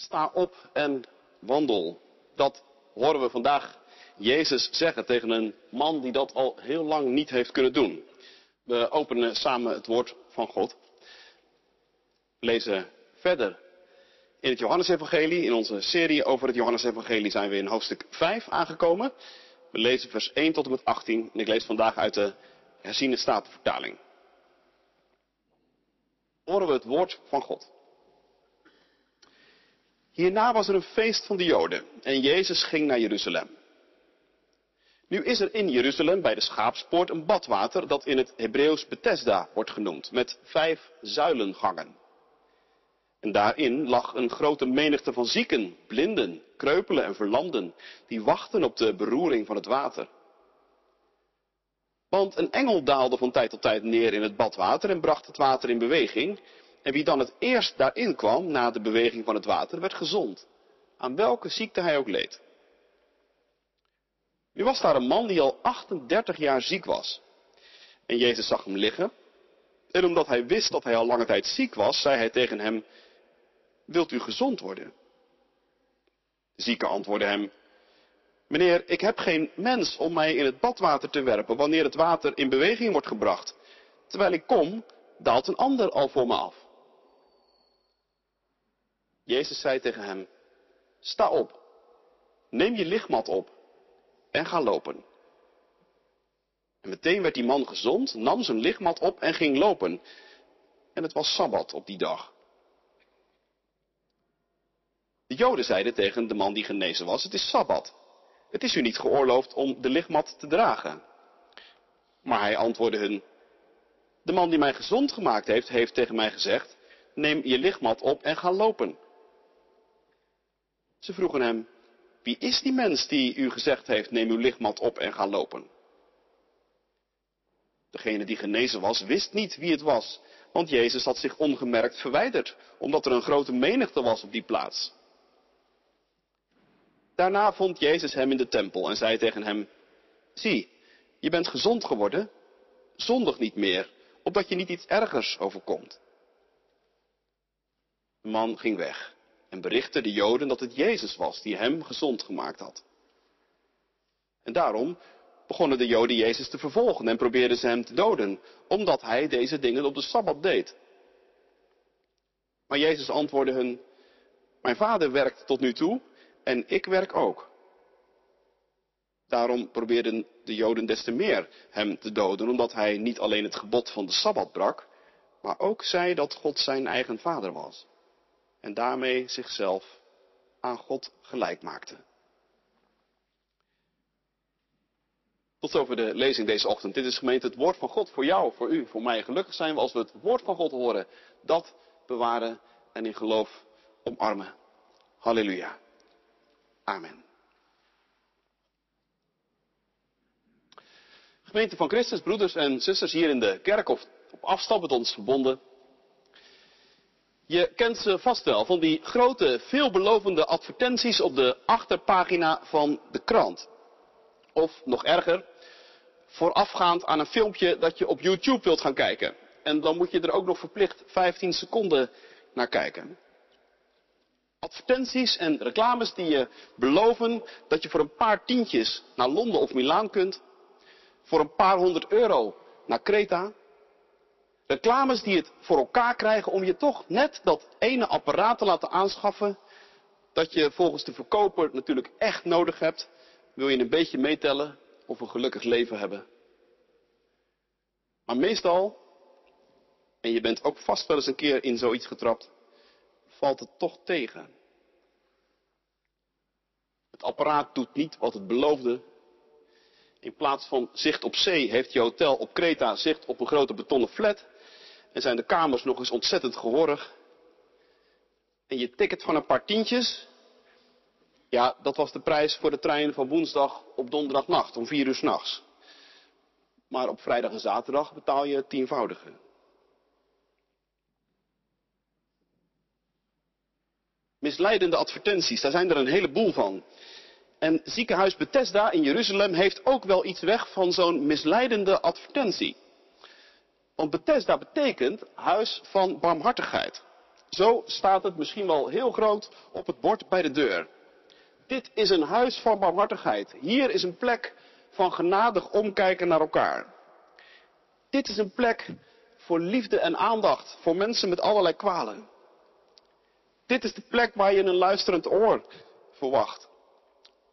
Sta op en wandel. Dat horen we vandaag Jezus zeggen tegen een man die dat al heel lang niet heeft kunnen doen. We openen samen het woord van God. Lezen verder in het Johannesevangelie. In onze serie over het Johannesevangelie zijn we in hoofdstuk 5 aangekomen. We lezen vers 1 tot en met 18 en ik lees vandaag uit de herziene statenvertaling. Horen we het woord van God. Hierna was er een feest van de Joden en Jezus ging naar Jeruzalem. Nu is er in Jeruzalem bij de schaapspoort een badwater dat in het Hebreeuws Bethesda wordt genoemd, met vijf zuilengangen. En daarin lag een grote menigte van zieken, blinden, kreupelen en verlamden, die wachten op de beroering van het water. Want een engel daalde van tijd tot tijd neer in het badwater en bracht het water in beweging. En wie dan het eerst daarin kwam, na de beweging van het water, werd gezond. Aan welke ziekte hij ook leed. Nu was daar een man die al 38 jaar ziek was. En Jezus zag hem liggen. En omdat hij wist dat hij al lange tijd ziek was, zei hij tegen hem, wilt u gezond worden? De zieke antwoordde hem, meneer, ik heb geen mens om mij in het badwater te werpen wanneer het water in beweging wordt gebracht. Terwijl ik kom, daalt een ander al voor me af. Jezus zei tegen hem, sta op, neem je lichtmat op en ga lopen. En meteen werd die man gezond, nam zijn lichtmat op en ging lopen. En het was Sabbat op die dag. De Joden zeiden tegen de man die genezen was, het is Sabbat. Het is u niet geoorloofd om de lichtmat te dragen. Maar hij antwoordde hun, de man die mij gezond gemaakt heeft, heeft tegen mij gezegd, neem je lichtmat op en ga lopen. Ze vroegen hem, wie is die mens die u gezegd heeft, neem uw lichtmat op en ga lopen? Degene die genezen was, wist niet wie het was, want Jezus had zich ongemerkt verwijderd, omdat er een grote menigte was op die plaats. Daarna vond Jezus hem in de tempel en zei tegen hem, zie, je bent gezond geworden, zondig niet meer, opdat je niet iets ergers overkomt. De man ging weg en berichtte de Joden dat het Jezus was die hem gezond gemaakt had. En daarom begonnen de Joden Jezus te vervolgen en probeerden ze hem te doden, omdat hij deze dingen op de Sabbat deed. Maar Jezus antwoordde hun, mijn vader werkt tot nu toe en ik werk ook. Daarom probeerden de Joden des te meer hem te doden, omdat hij niet alleen het gebod van de Sabbat brak, maar ook zei dat God zijn eigen vader was. En daarmee zichzelf aan God gelijk maakte. Tot zover de lezing deze ochtend. Dit is gemeente het woord van God voor jou, voor u, voor mij. Gelukkig zijn we als we het woord van God horen. Dat bewaren en in geloof omarmen. Halleluja. Amen. Gemeente van Christus, broeders en zusters hier in de kerk of op afstand met ons verbonden. Je kent ze vast wel van die grote, veelbelovende advertenties op de achterpagina van de krant. Of nog erger, voorafgaand aan een filmpje dat je op YouTube wilt gaan kijken. En dan moet je er ook nog verplicht 15 seconden naar kijken. Advertenties en reclames die je beloven dat je voor een paar tientjes naar Londen of Milaan kunt. Voor een paar honderd euro naar Kreta. Reclames die het voor elkaar krijgen om je toch net dat ene apparaat te laten aanschaffen. Dat je volgens de verkoper natuurlijk echt nodig hebt. Wil je een beetje meetellen of een gelukkig leven hebben. Maar meestal, en je bent ook vast wel eens een keer in zoiets getrapt, valt het toch tegen. Het apparaat doet niet wat het beloofde. In plaats van zicht op zee heeft je hotel op Kreta zicht op een grote betonnen flat. En zijn de kamers nog eens ontzettend geworrig. En je ticket van een paar tientjes. Ja, dat was de prijs voor de trein van woensdag op donderdagnacht om vier uur s'nachts. Maar op vrijdag en zaterdag betaal je het tienvoudige. Misleidende advertenties, daar zijn er een heleboel van. En ziekenhuis Bethesda in Jeruzalem heeft ook wel iets weg van zo'n misleidende advertentie. Want Bethesda betekent huis van barmhartigheid. Zo staat het misschien wel heel groot op het bord bij de deur. Dit is een huis van barmhartigheid. Hier is een plek van genadig omkijken naar elkaar. Dit is een plek voor liefde en aandacht voor mensen met allerlei kwalen. Dit is de plek waar je een luisterend oor verwacht.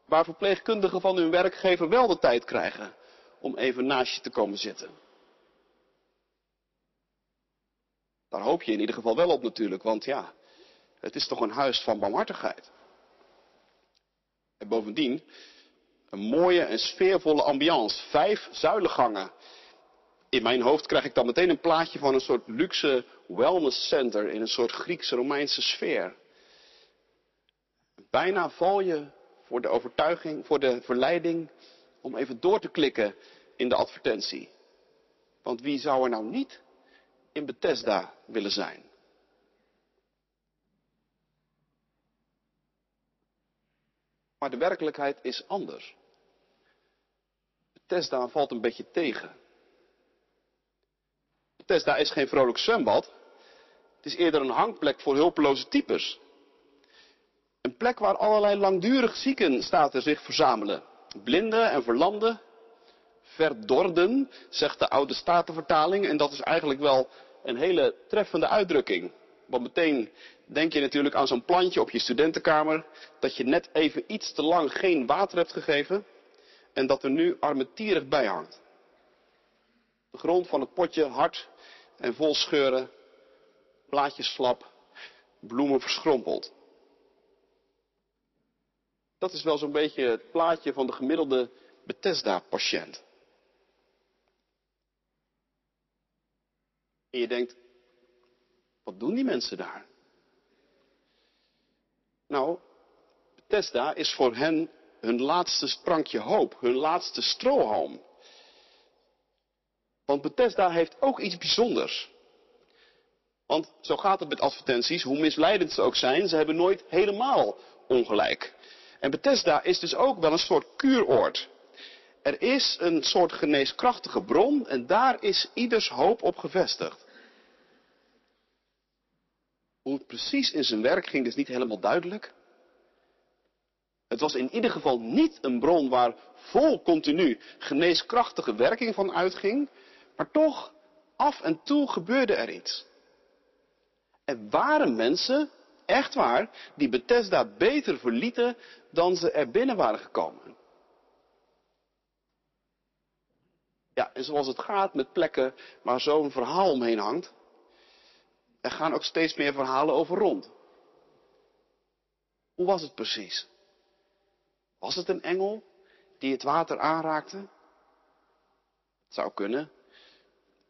Waar verpleegkundigen van hun werkgever wel de tijd krijgen om even naast je te komen zitten. Daar hoop je in ieder geval wel op natuurlijk, want ja, het is toch een huis van barmhartigheid. En bovendien, een mooie en sfeervolle ambiance. Vijf zuilengangen. In mijn hoofd krijg ik dan meteen een plaatje van een soort luxe wellness center in een soort Griekse Romeinse sfeer. Bijna val je voor de overtuiging, voor de verleiding om even door te klikken in de advertentie. Want wie zou er nou niet in Bethesda willen zijn? Maar de werkelijkheid is anders. Bethesda valt een beetje tegen. Bethesda is geen vrolijk zwembad. Het is eerder een hangplek voor hulpeloze types. Een plek waar allerlei langdurig zieken staten zich verzamelen. Blinden en verlamden. Verdorden, zegt de oude statenvertaling. En dat is eigenlijk wel een hele treffende uitdrukking. Want meteen denk je natuurlijk aan zo'n plantje op je studentenkamer. Dat je net even iets te lang geen water hebt gegeven. En dat er nu armetierig bij hangt. De grond van het potje hard en vol scheuren. Blaadjes slap. Bloemen verschrompeld. Dat is wel zo'n beetje het plaatje van de gemiddelde Bethesda-patiënt. En je denkt, wat doen die mensen daar? Nou, Bethesda is voor hen hun laatste sprankje hoop, hun laatste strohalm. Want Bethesda heeft ook iets bijzonders. Want zo gaat het met advertenties, hoe misleidend ze ook zijn, ze hebben nooit helemaal ongelijk. En Bethesda is dus ook wel een soort kuuroord. Er is een soort geneeskrachtige bron en daar is ieders hoop op gevestigd. Hoe het precies in zijn werk ging is niet helemaal duidelijk. Het was in ieder geval niet een bron waar vol continu geneeskrachtige werking van uitging, maar toch af en toe gebeurde er iets. Er waren mensen, echt waar, die Bethesda beter verlieten dan ze er binnen waren gekomen. Ja, en zoals het gaat met plekken waar zo'n verhaal omheen hangt, er gaan ook steeds meer verhalen over rond. Hoe was het precies? Was het een engel die het water aanraakte? Het zou kunnen,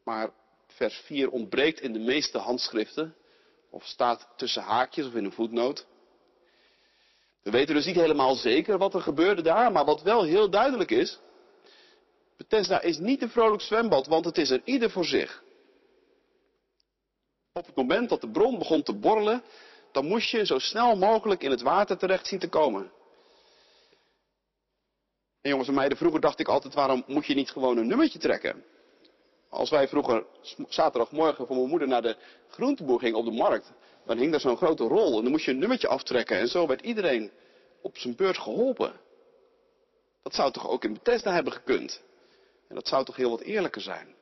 maar vers 4 ontbreekt in de meeste handschriften, of staat tussen haakjes of in een voetnoot. We weten dus niet helemaal zeker wat er gebeurde daar, maar wat wel heel duidelijk is, Bethesda is niet een vrolijk zwembad, want het is er ieder voor zich. Op het moment dat de bron begon te borrelen, dan moest je zo snel mogelijk in het water terecht zien te komen. En jongens en meiden, vroeger dacht ik altijd, waarom moet je niet gewoon een nummertje trekken? Als wij vroeger zaterdagmorgen voor mijn moeder naar de groenteboer gingen op de markt, dan hing daar zo'n grote rol en dan moest je een nummertje aftrekken en zo werd iedereen op zijn beurt geholpen. Dat zou toch ook in Bethesda hebben gekund? En dat zou toch heel wat eerlijker zijn?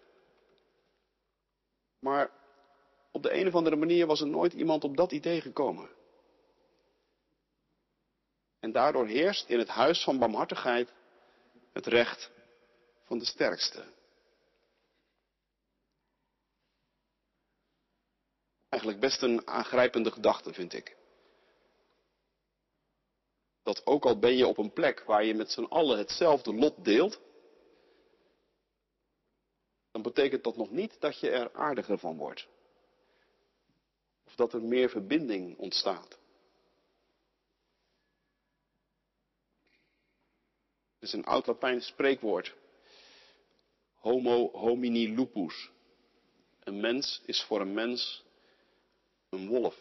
Maar op de een of andere manier was er nooit iemand op dat idee gekomen. En daardoor heerst in het huis van barmhartigheid het recht van de sterkste. Eigenlijk best een aangrijpende gedachte, vind ik. Dat ook al ben je op een plek waar je met z'n allen hetzelfde lot deelt, dan betekent dat nog niet dat je er aardiger van wordt. Dat er meer verbinding ontstaat. Het is een oud Latijns spreekwoord. Homo homini lupus. Een mens is voor een mens een wolf.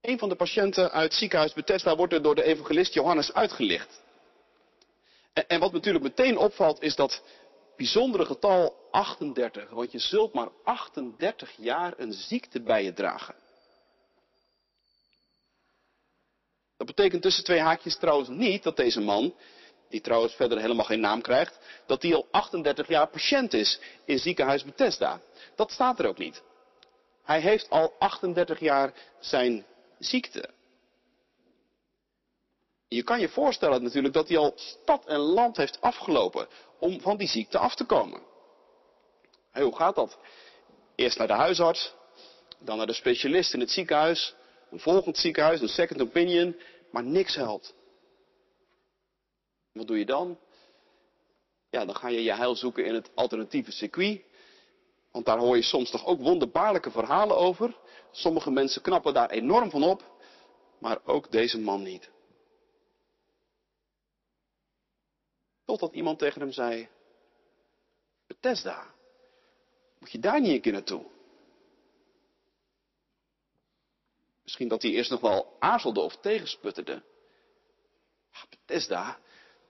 Een van de patiënten uit het ziekenhuis Bethesda wordt er door de evangelist Johannes uitgelicht. En wat natuurlijk meteen opvalt is dat bijzondere getal 38, want je zult maar 38 jaar een ziekte bij je dragen. Dat betekent tussen twee haakjes trouwens niet dat deze man, die trouwens verder helemaal geen naam krijgt, dat hij al 38 jaar patiënt is in ziekenhuis Bethesda. Dat staat er ook niet. Hij heeft al 38 jaar zijn ziekte. Je kan je voorstellen natuurlijk dat hij al stad en land heeft afgelopen om van die ziekte af te komen. Hoe gaat dat? Eerst naar de huisarts, dan naar de specialist in het ziekenhuis, een volgend ziekenhuis, een second opinion, maar niks helpt. Wat doe je dan? Ja, dan ga je je heil zoeken in het alternatieve circuit. Want daar hoor je soms toch ook wonderbaarlijke verhalen over. Sommige mensen knappen daar enorm van op, maar ook deze man niet. Totdat iemand tegen hem zei, Bethesda, moet je daar niet een keer naartoe? Misschien dat hij eerst nog wel aarzelde of tegensputterde. Bethesda,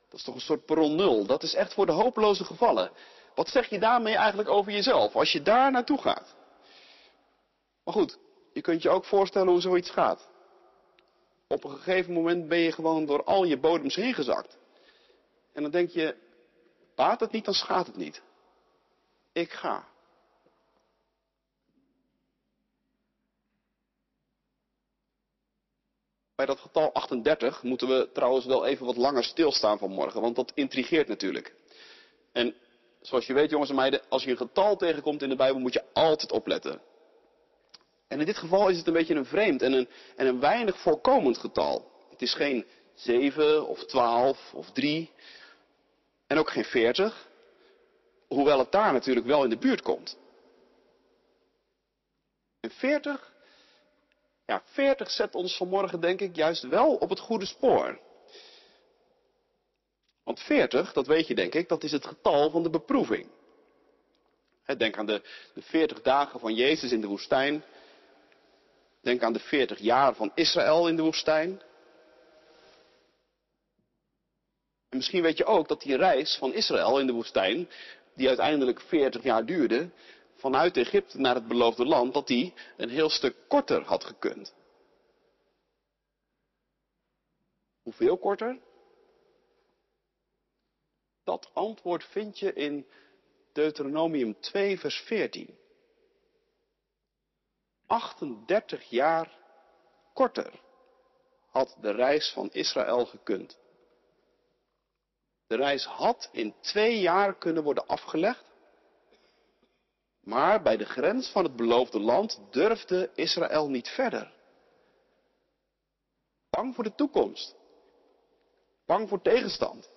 dat is toch een soort perron nul. Dat is echt voor de hopeloze gevallen. Wat zeg je daarmee eigenlijk over jezelf als je daar naartoe gaat? Maar goed, je kunt je ook voorstellen hoe zoiets gaat. Op een gegeven moment ben je gewoon door al je bodems heen gezakt. En dan denk je, baat het niet, dan schaadt het niet. Ik ga. Bij dat getal 38 moeten we trouwens wel even wat langer stilstaan vanmorgen, want dat intrigeert natuurlijk. En zoals je weet, jongens en meiden, als je een getal tegenkomt in de Bijbel, moet je altijd opletten. En in dit geval is het een beetje een vreemd en een, en een weinig voorkomend getal. Het is geen 7 of 12 of 3 en ook geen 40, hoewel het daar natuurlijk wel in de buurt komt. En 40 ja, 40 zet ons vanmorgen denk ik juist wel op het goede spoor. Want 40, dat weet je denk ik, dat is het getal van de beproeving. Denk aan de, de 40 dagen van Jezus in de woestijn. Denk aan de 40 jaar van Israël in de woestijn. En misschien weet je ook dat die reis van Israël in de woestijn, die uiteindelijk 40 jaar duurde, vanuit Egypte naar het beloofde land, dat die een heel stuk korter had gekund. Hoeveel korter? Dat antwoord vind je in Deuteronomium 2, vers 14. 38 jaar korter had de reis van Israël gekund. De reis had in twee jaar kunnen worden afgelegd maar bij de grens van het beloofde land durfde Israël niet verder. Bang voor de toekomst. Bang voor tegenstand.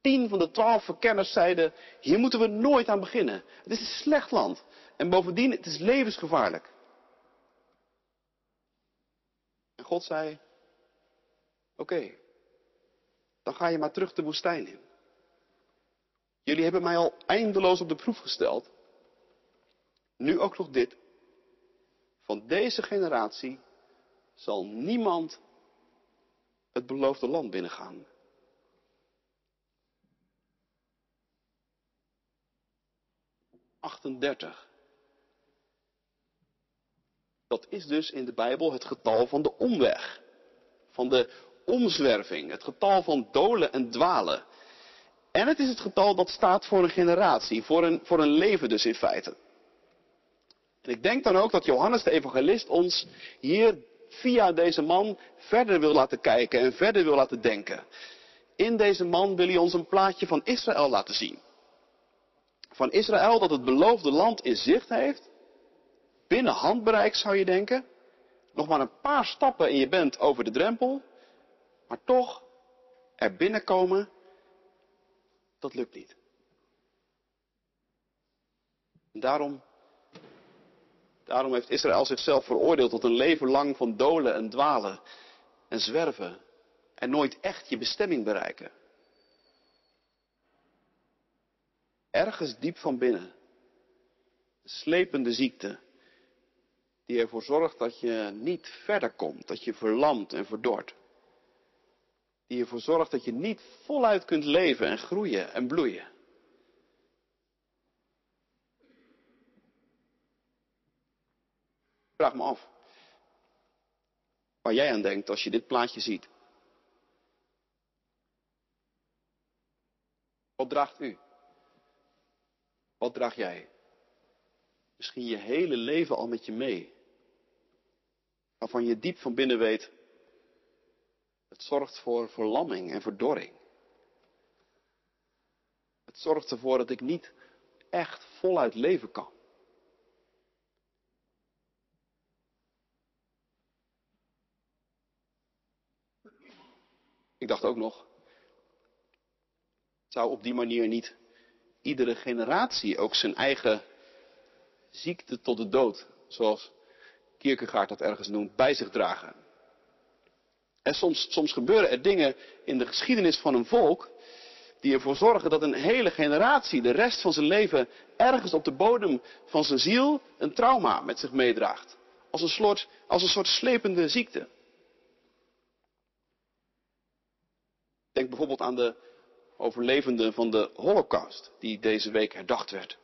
Tien van de twaalf verkenners zeiden, hier moeten we nooit aan beginnen. Het is een slecht land. En bovendien, het is levensgevaarlijk. En God zei, oké, dan ga je maar terug de woestijn in. Jullie hebben mij al eindeloos op de proef gesteld. Nu ook nog dit. Van deze generatie zal niemand het beloofde land binnengaan. Achtendertig. Dat is dus in de Bijbel het getal van de omweg. Van de omzwerving. Het getal van dolen en dwalen. En het is het getal dat staat voor een generatie, voor een, voor een leven dus in feite. En ik denk dan ook dat Johannes de evangelist ons hier via deze man verder wil laten kijken en verder wil laten denken. In deze man wil hij ons een plaatje van Israël laten zien. Van Israël dat het beloofde land in zicht heeft. Binnen handbereik zou je denken. Nog maar een paar stappen en je bent over de drempel. Maar toch er binnenkomen dat lukt niet. En daarom, daarom heeft Israël zichzelf veroordeeld tot een leven lang van dolen en dwalen en zwerven en nooit echt je bestemming bereiken. Ergens diep van binnen, een slepende ziekte, die ervoor zorgt dat je niet verder komt, dat je verlamt en verdort die ervoor zorgt dat je niet voluit kunt leven en groeien en bloeien. Vraag me af waar jij aan denkt als je dit plaatje ziet. Wat draagt u? Wat draag jij? Misschien je hele leven al met je mee. Waarvan je diep van binnen weet, het zorgt voor verlamming en verdorring. Het zorgt ervoor dat ik niet echt voluit leven kan. Ik dacht ook nog, zou op die manier niet iedere generatie ook zijn eigen ziekte tot de dood, zoals Kierkegaard dat ergens noemt, bij zich dragen? En soms, soms gebeuren er dingen in de geschiedenis van een volk die ervoor zorgen dat een hele generatie de rest van zijn leven ergens op de bodem van zijn ziel een trauma met zich meedraagt. Als een soort, als een soort slepende ziekte. Denk bijvoorbeeld aan de overlevenden van de Holocaust, die deze week herdacht werd.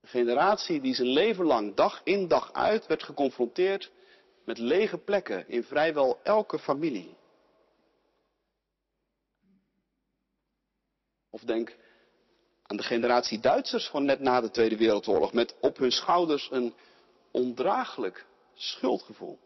Een generatie die zijn leven lang, dag in dag uit, werd geconfronteerd met lege plekken in vrijwel elke familie. Of denk aan de generatie Duitsers van net na de Tweede Wereldoorlog, met op hun schouders een ondraaglijk schuldgevoel.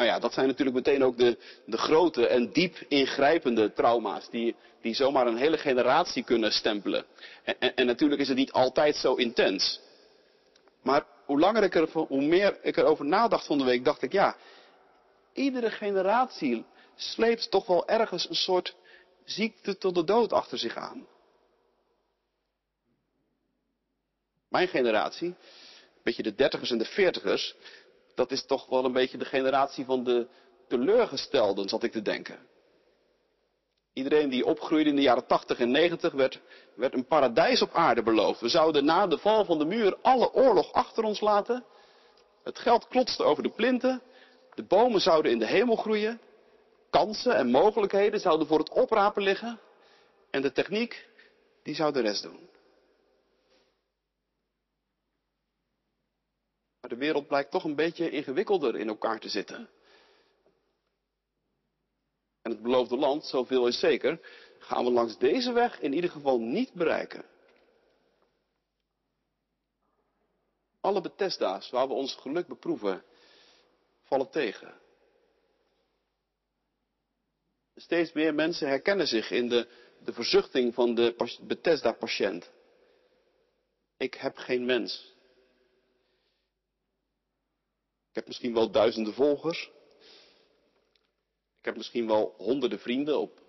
Nou ja, dat zijn natuurlijk meteen ook de, de grote en diep ingrijpende trauma's die, die zomaar een hele generatie kunnen stempelen. En, en, natuurlijk is het niet altijd zo intens. Maar hoe langer ik er, hoe meer ik erover nadacht van de week, dacht ik ja, iedere generatie sleept toch wel ergens een soort ziekte tot de dood achter zich aan. Mijn generatie, een beetje de dertigers en de veertigers, dat is toch wel een beetje de generatie van de teleurgestelden, zat ik te denken. Iedereen die opgroeide in de jaren 80 en 90 werd, werd een paradijs op aarde beloofd. We zouden na de val van de muur alle oorlog achter ons laten. Het geld klotste over de plinten. De bomen zouden in de hemel groeien. Kansen en mogelijkheden zouden voor het oprapen liggen. En de techniek, die zou de rest doen. De wereld blijkt toch een beetje ingewikkelder in elkaar te zitten. En het beloofde land, zoveel is zeker, gaan we langs deze weg in ieder geval niet bereiken. Alle Bethesda's waar we ons geluk beproeven, vallen tegen. Steeds meer mensen herkennen zich in de, de verzuchting van de Bethesda-patiënt. Ik heb geen mens. Ik heb misschien wel duizenden volgers. Ik heb misschien wel honderden vrienden op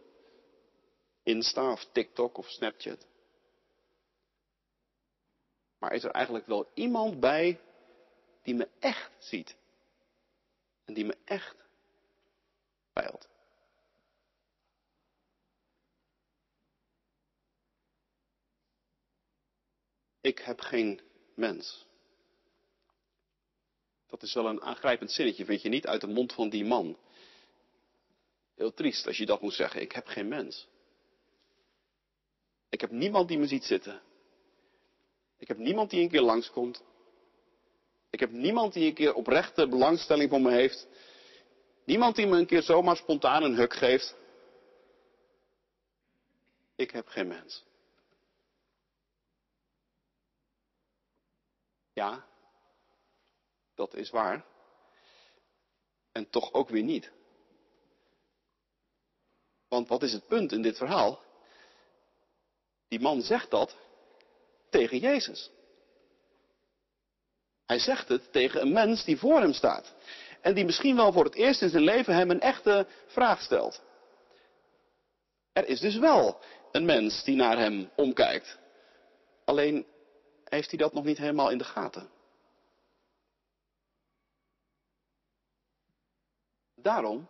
Insta of TikTok of Snapchat. Maar is er eigenlijk wel iemand bij die me echt ziet? En die me echt peilt? Ik heb geen mens. Dat is wel een aangrijpend zinnetje, vind je niet, uit de mond van die man. Heel triest als je dat moet zeggen. Ik heb geen mens. Ik heb niemand die me ziet zitten. Ik heb niemand die een keer langskomt. Ik heb niemand die een keer oprechte belangstelling voor me heeft. Niemand die me een keer zomaar spontaan een huk geeft. Ik heb geen mens. Ja, dat is waar. En toch ook weer niet. Want wat is het punt in dit verhaal? Die man zegt dat tegen Jezus. Hij zegt het tegen een mens die voor hem staat. En die misschien wel voor het eerst in zijn leven hem een echte vraag stelt. Er is dus wel een mens die naar hem omkijkt. Alleen heeft hij dat nog niet helemaal in de gaten. Daarom,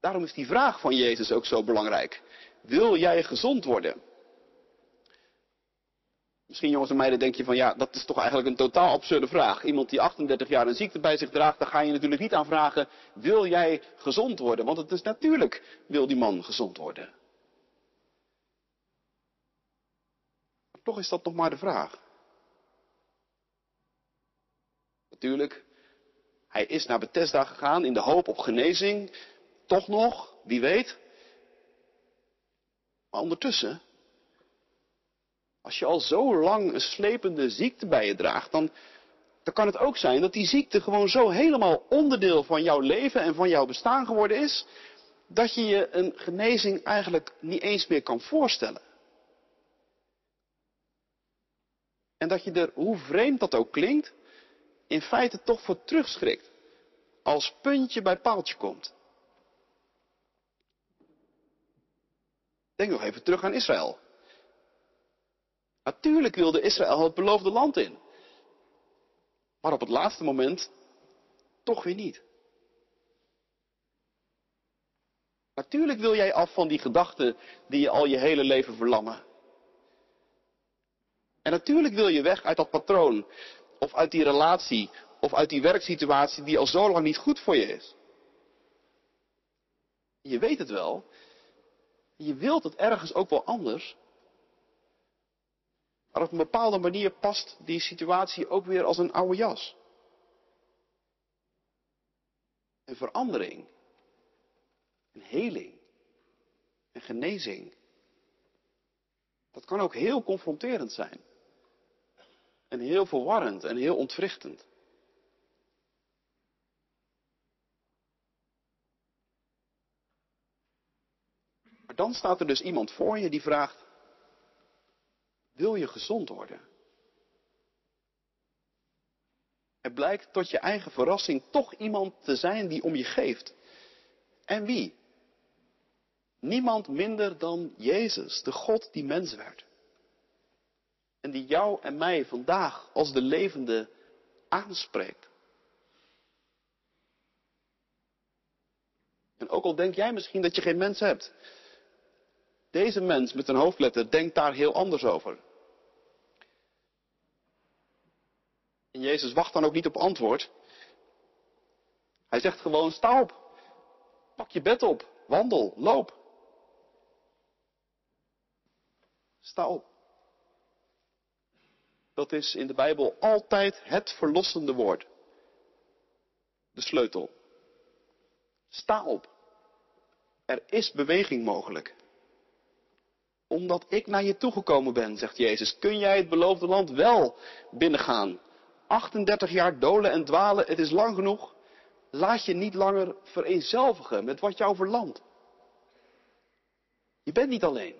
daarom is die vraag van Jezus ook zo belangrijk. Wil jij gezond worden? Misschien jongens en meiden denk je van ja, dat is toch eigenlijk een totaal absurde vraag. Iemand die 38 jaar een ziekte bij zich draagt, daar ga je natuurlijk niet aan vragen, wil jij gezond worden? Want het is natuurlijk, wil die man gezond worden. toch is dat nog maar de vraag. Natuurlijk, hij is naar Bethesda gegaan in de hoop op genezing. Toch nog, wie weet. Maar ondertussen, als je al zo lang een slepende ziekte bij je draagt, dan, dan kan het ook zijn dat die ziekte gewoon zo helemaal onderdeel van jouw leven en van jouw bestaan geworden is, dat je je een genezing eigenlijk niet eens meer kan voorstellen. En dat je er, hoe vreemd dat ook klinkt, in feite toch voor terugschrikt. Als puntje bij paaltje komt. Denk nog even terug aan Israël. Natuurlijk wilde Israël het beloofde land in. Maar op het laatste moment toch weer niet. Natuurlijk wil jij af van die gedachten die je al je hele leven verlammen. En natuurlijk wil je weg uit dat patroon, of uit die relatie, of uit die werksituatie die al zo lang niet goed voor je is. Je weet het wel, je wilt het ergens ook wel anders. Maar op een bepaalde manier past die situatie ook weer als een oude jas. Een verandering, een heling, een genezing. Dat kan ook heel confronterend zijn. En heel verwarrend en heel ontwrichtend. Dan staat er dus iemand voor je die vraagt, wil je gezond worden? Er blijkt tot je eigen verrassing toch iemand te zijn die om je geeft. En wie? Niemand minder dan Jezus, de God die mens werd. En die jou en mij vandaag als de levende aanspreekt. En ook al denk jij misschien dat je geen mens hebt. Deze mens met een hoofdletter denkt daar heel anders over. En Jezus wacht dan ook niet op antwoord. Hij zegt gewoon, sta op. Pak je bed op. Wandel. Loop. Sta op. Dat is in de Bijbel altijd het verlossende woord. De sleutel. Sta op. Er is beweging mogelijk. Omdat ik naar je toegekomen ben, zegt Jezus, kun jij het beloofde land wel binnengaan. 38 jaar dolen en dwalen, het is lang genoeg. Laat je niet langer vereenzelvigen met wat jou verlamt. Je bent niet alleen.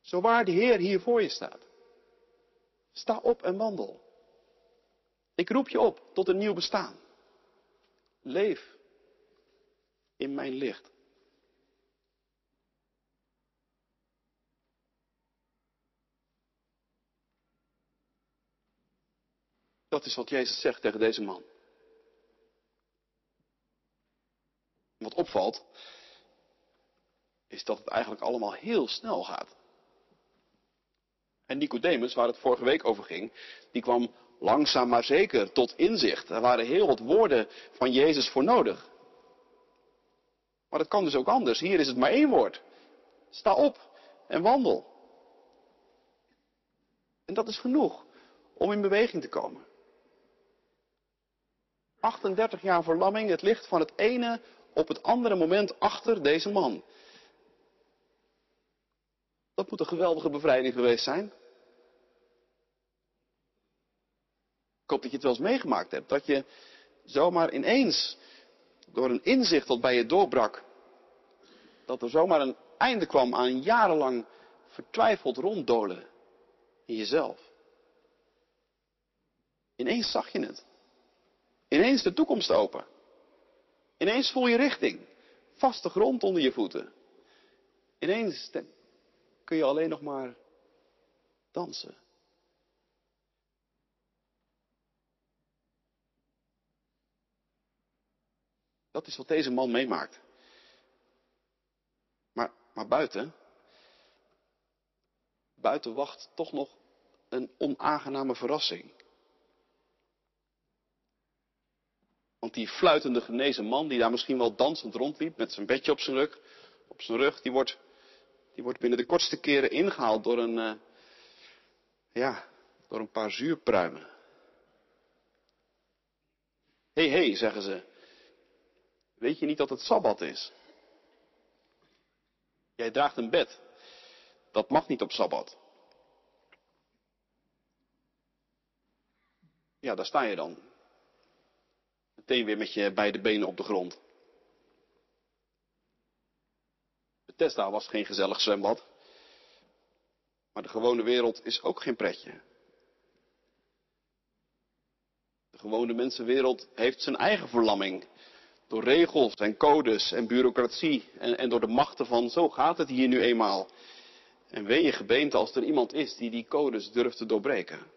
Zo waar de Heer hier voor je staat. Sta op en wandel. Ik roep je op tot een nieuw bestaan. Leef in mijn licht. Dat is wat Jezus zegt tegen deze man. Wat opvalt, is dat het eigenlijk allemaal heel snel gaat. En Nicodemus, waar het vorige week over ging, die kwam langzaam maar zeker tot inzicht. Er waren heel wat woorden van Jezus voor nodig. Maar het kan dus ook anders. Hier is het maar één woord. Sta op en wandel. En dat is genoeg om in beweging te komen. 38 jaar verlamming, het ligt van het ene op het andere moment achter deze man. Dat moet een geweldige bevrijding geweest zijn. Ik hoop dat je het wel eens meegemaakt hebt. Dat je zomaar ineens, door een inzicht dat bij je doorbrak, dat er zomaar een einde kwam aan jarenlang vertwijfeld ronddolen in jezelf. Ineens zag je het. Ineens de toekomst open. Ineens voel je richting. Vaste grond onder je voeten. Ineens kun je alleen nog maar dansen. Dat is wat deze man meemaakt. Maar, maar buiten, buiten wacht toch nog een onaangename verrassing. Want die fluitende genezen man, die daar misschien wel dansend rondliep met zijn bedje op zijn rug, op zijn rug, die wordt, die wordt binnen de kortste keren ingehaald door een, uh, Ja, door een paar zuurpruimen. Hé, hey, hé, hey, zeggen ze. Weet je niet dat het Sabbat is? Jij draagt een bed. Dat mag niet op Sabbat. Ja, daar sta je dan. Meteen weer met je beide benen op de grond. Bethesda was geen gezellig zwembad. Maar de gewone wereld is ook geen pretje. De gewone mensenwereld heeft zijn eigen verlamming. Door regels en codes en bureaucratie en, en door de machten van zo gaat het hier nu eenmaal. En ween je gebeente als er iemand is die die codes durft te doorbreken.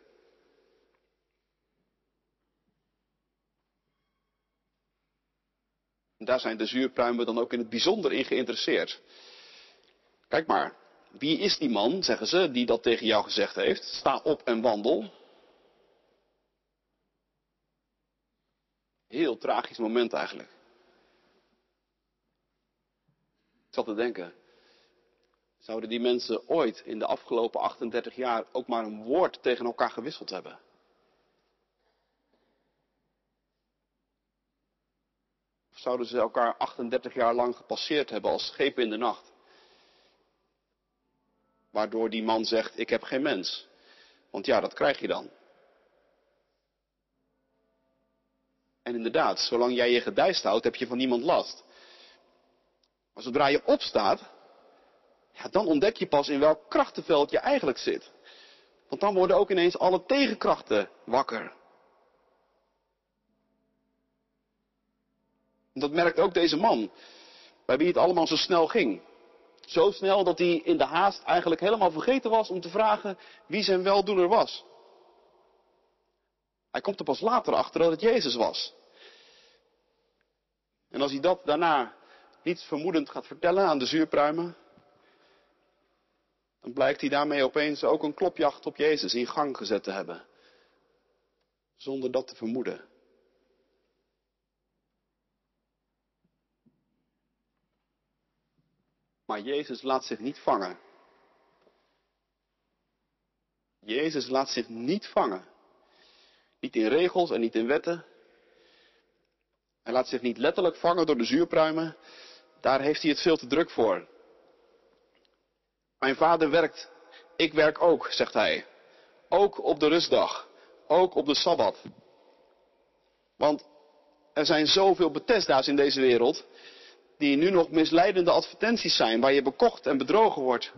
Daar zijn de zuurpruimen dan ook in het bijzonder in geïnteresseerd. Kijk maar, wie is die man, zeggen ze, die dat tegen jou gezegd heeft? Sta op en wandel. Heel tragisch moment eigenlijk. Ik zat te denken, zouden die mensen ooit in de afgelopen 38 jaar ook maar een woord tegen elkaar gewisseld hebben? Zouden ze elkaar 38 jaar lang gepasseerd hebben als schepen in de nacht? Waardoor die man zegt, ik heb geen mens. Want ja, dat krijg je dan. En inderdaad, zolang jij je gedijst houdt, heb je van niemand last. Maar zodra je opstaat, ja, dan ontdek je pas in welk krachtenveld je eigenlijk zit. Want dan worden ook ineens alle tegenkrachten wakker. Dat merkt ook deze man, bij wie het allemaal zo snel ging. Zo snel dat hij in de haast eigenlijk helemaal vergeten was om te vragen wie zijn weldoener was. Hij komt er pas later achter dat het Jezus was. En als hij dat daarna niets vermoedend gaat vertellen aan de zuurpruimen, dan blijkt hij daarmee opeens ook een klopjacht op Jezus in gang gezet te hebben. Zonder dat te vermoeden. Maar Jezus laat zich niet vangen. Jezus laat zich niet vangen. Niet in regels en niet in wetten. Hij laat zich niet letterlijk vangen door de zuurpruimen. Daar heeft hij het veel te druk voor. Mijn vader werkt. Ik werk ook, zegt hij. Ook op de rustdag. Ook op de Sabbat. Want er zijn zoveel Bethesda's in deze wereld die nu nog misleidende advertenties zijn, waar je bekocht en bedrogen wordt.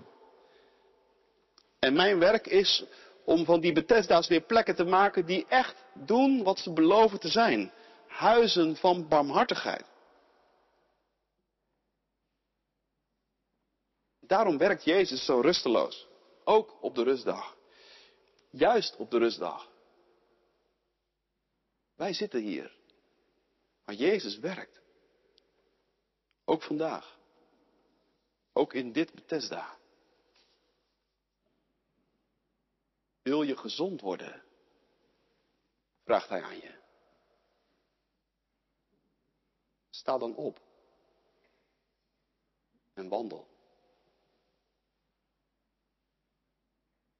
En mijn werk is om van die Bethesda's weer plekken te maken die echt doen wat ze beloven te zijn. Huizen van barmhartigheid. Daarom werkt Jezus zo rusteloos. Ook op de rustdag. Juist op de rustdag. Wij zitten hier. Maar Jezus werkt. Ook vandaag. Ook in dit Bethesda. Wil je gezond worden? Vraagt hij aan je. Sta dan op. En wandel.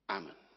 Amen.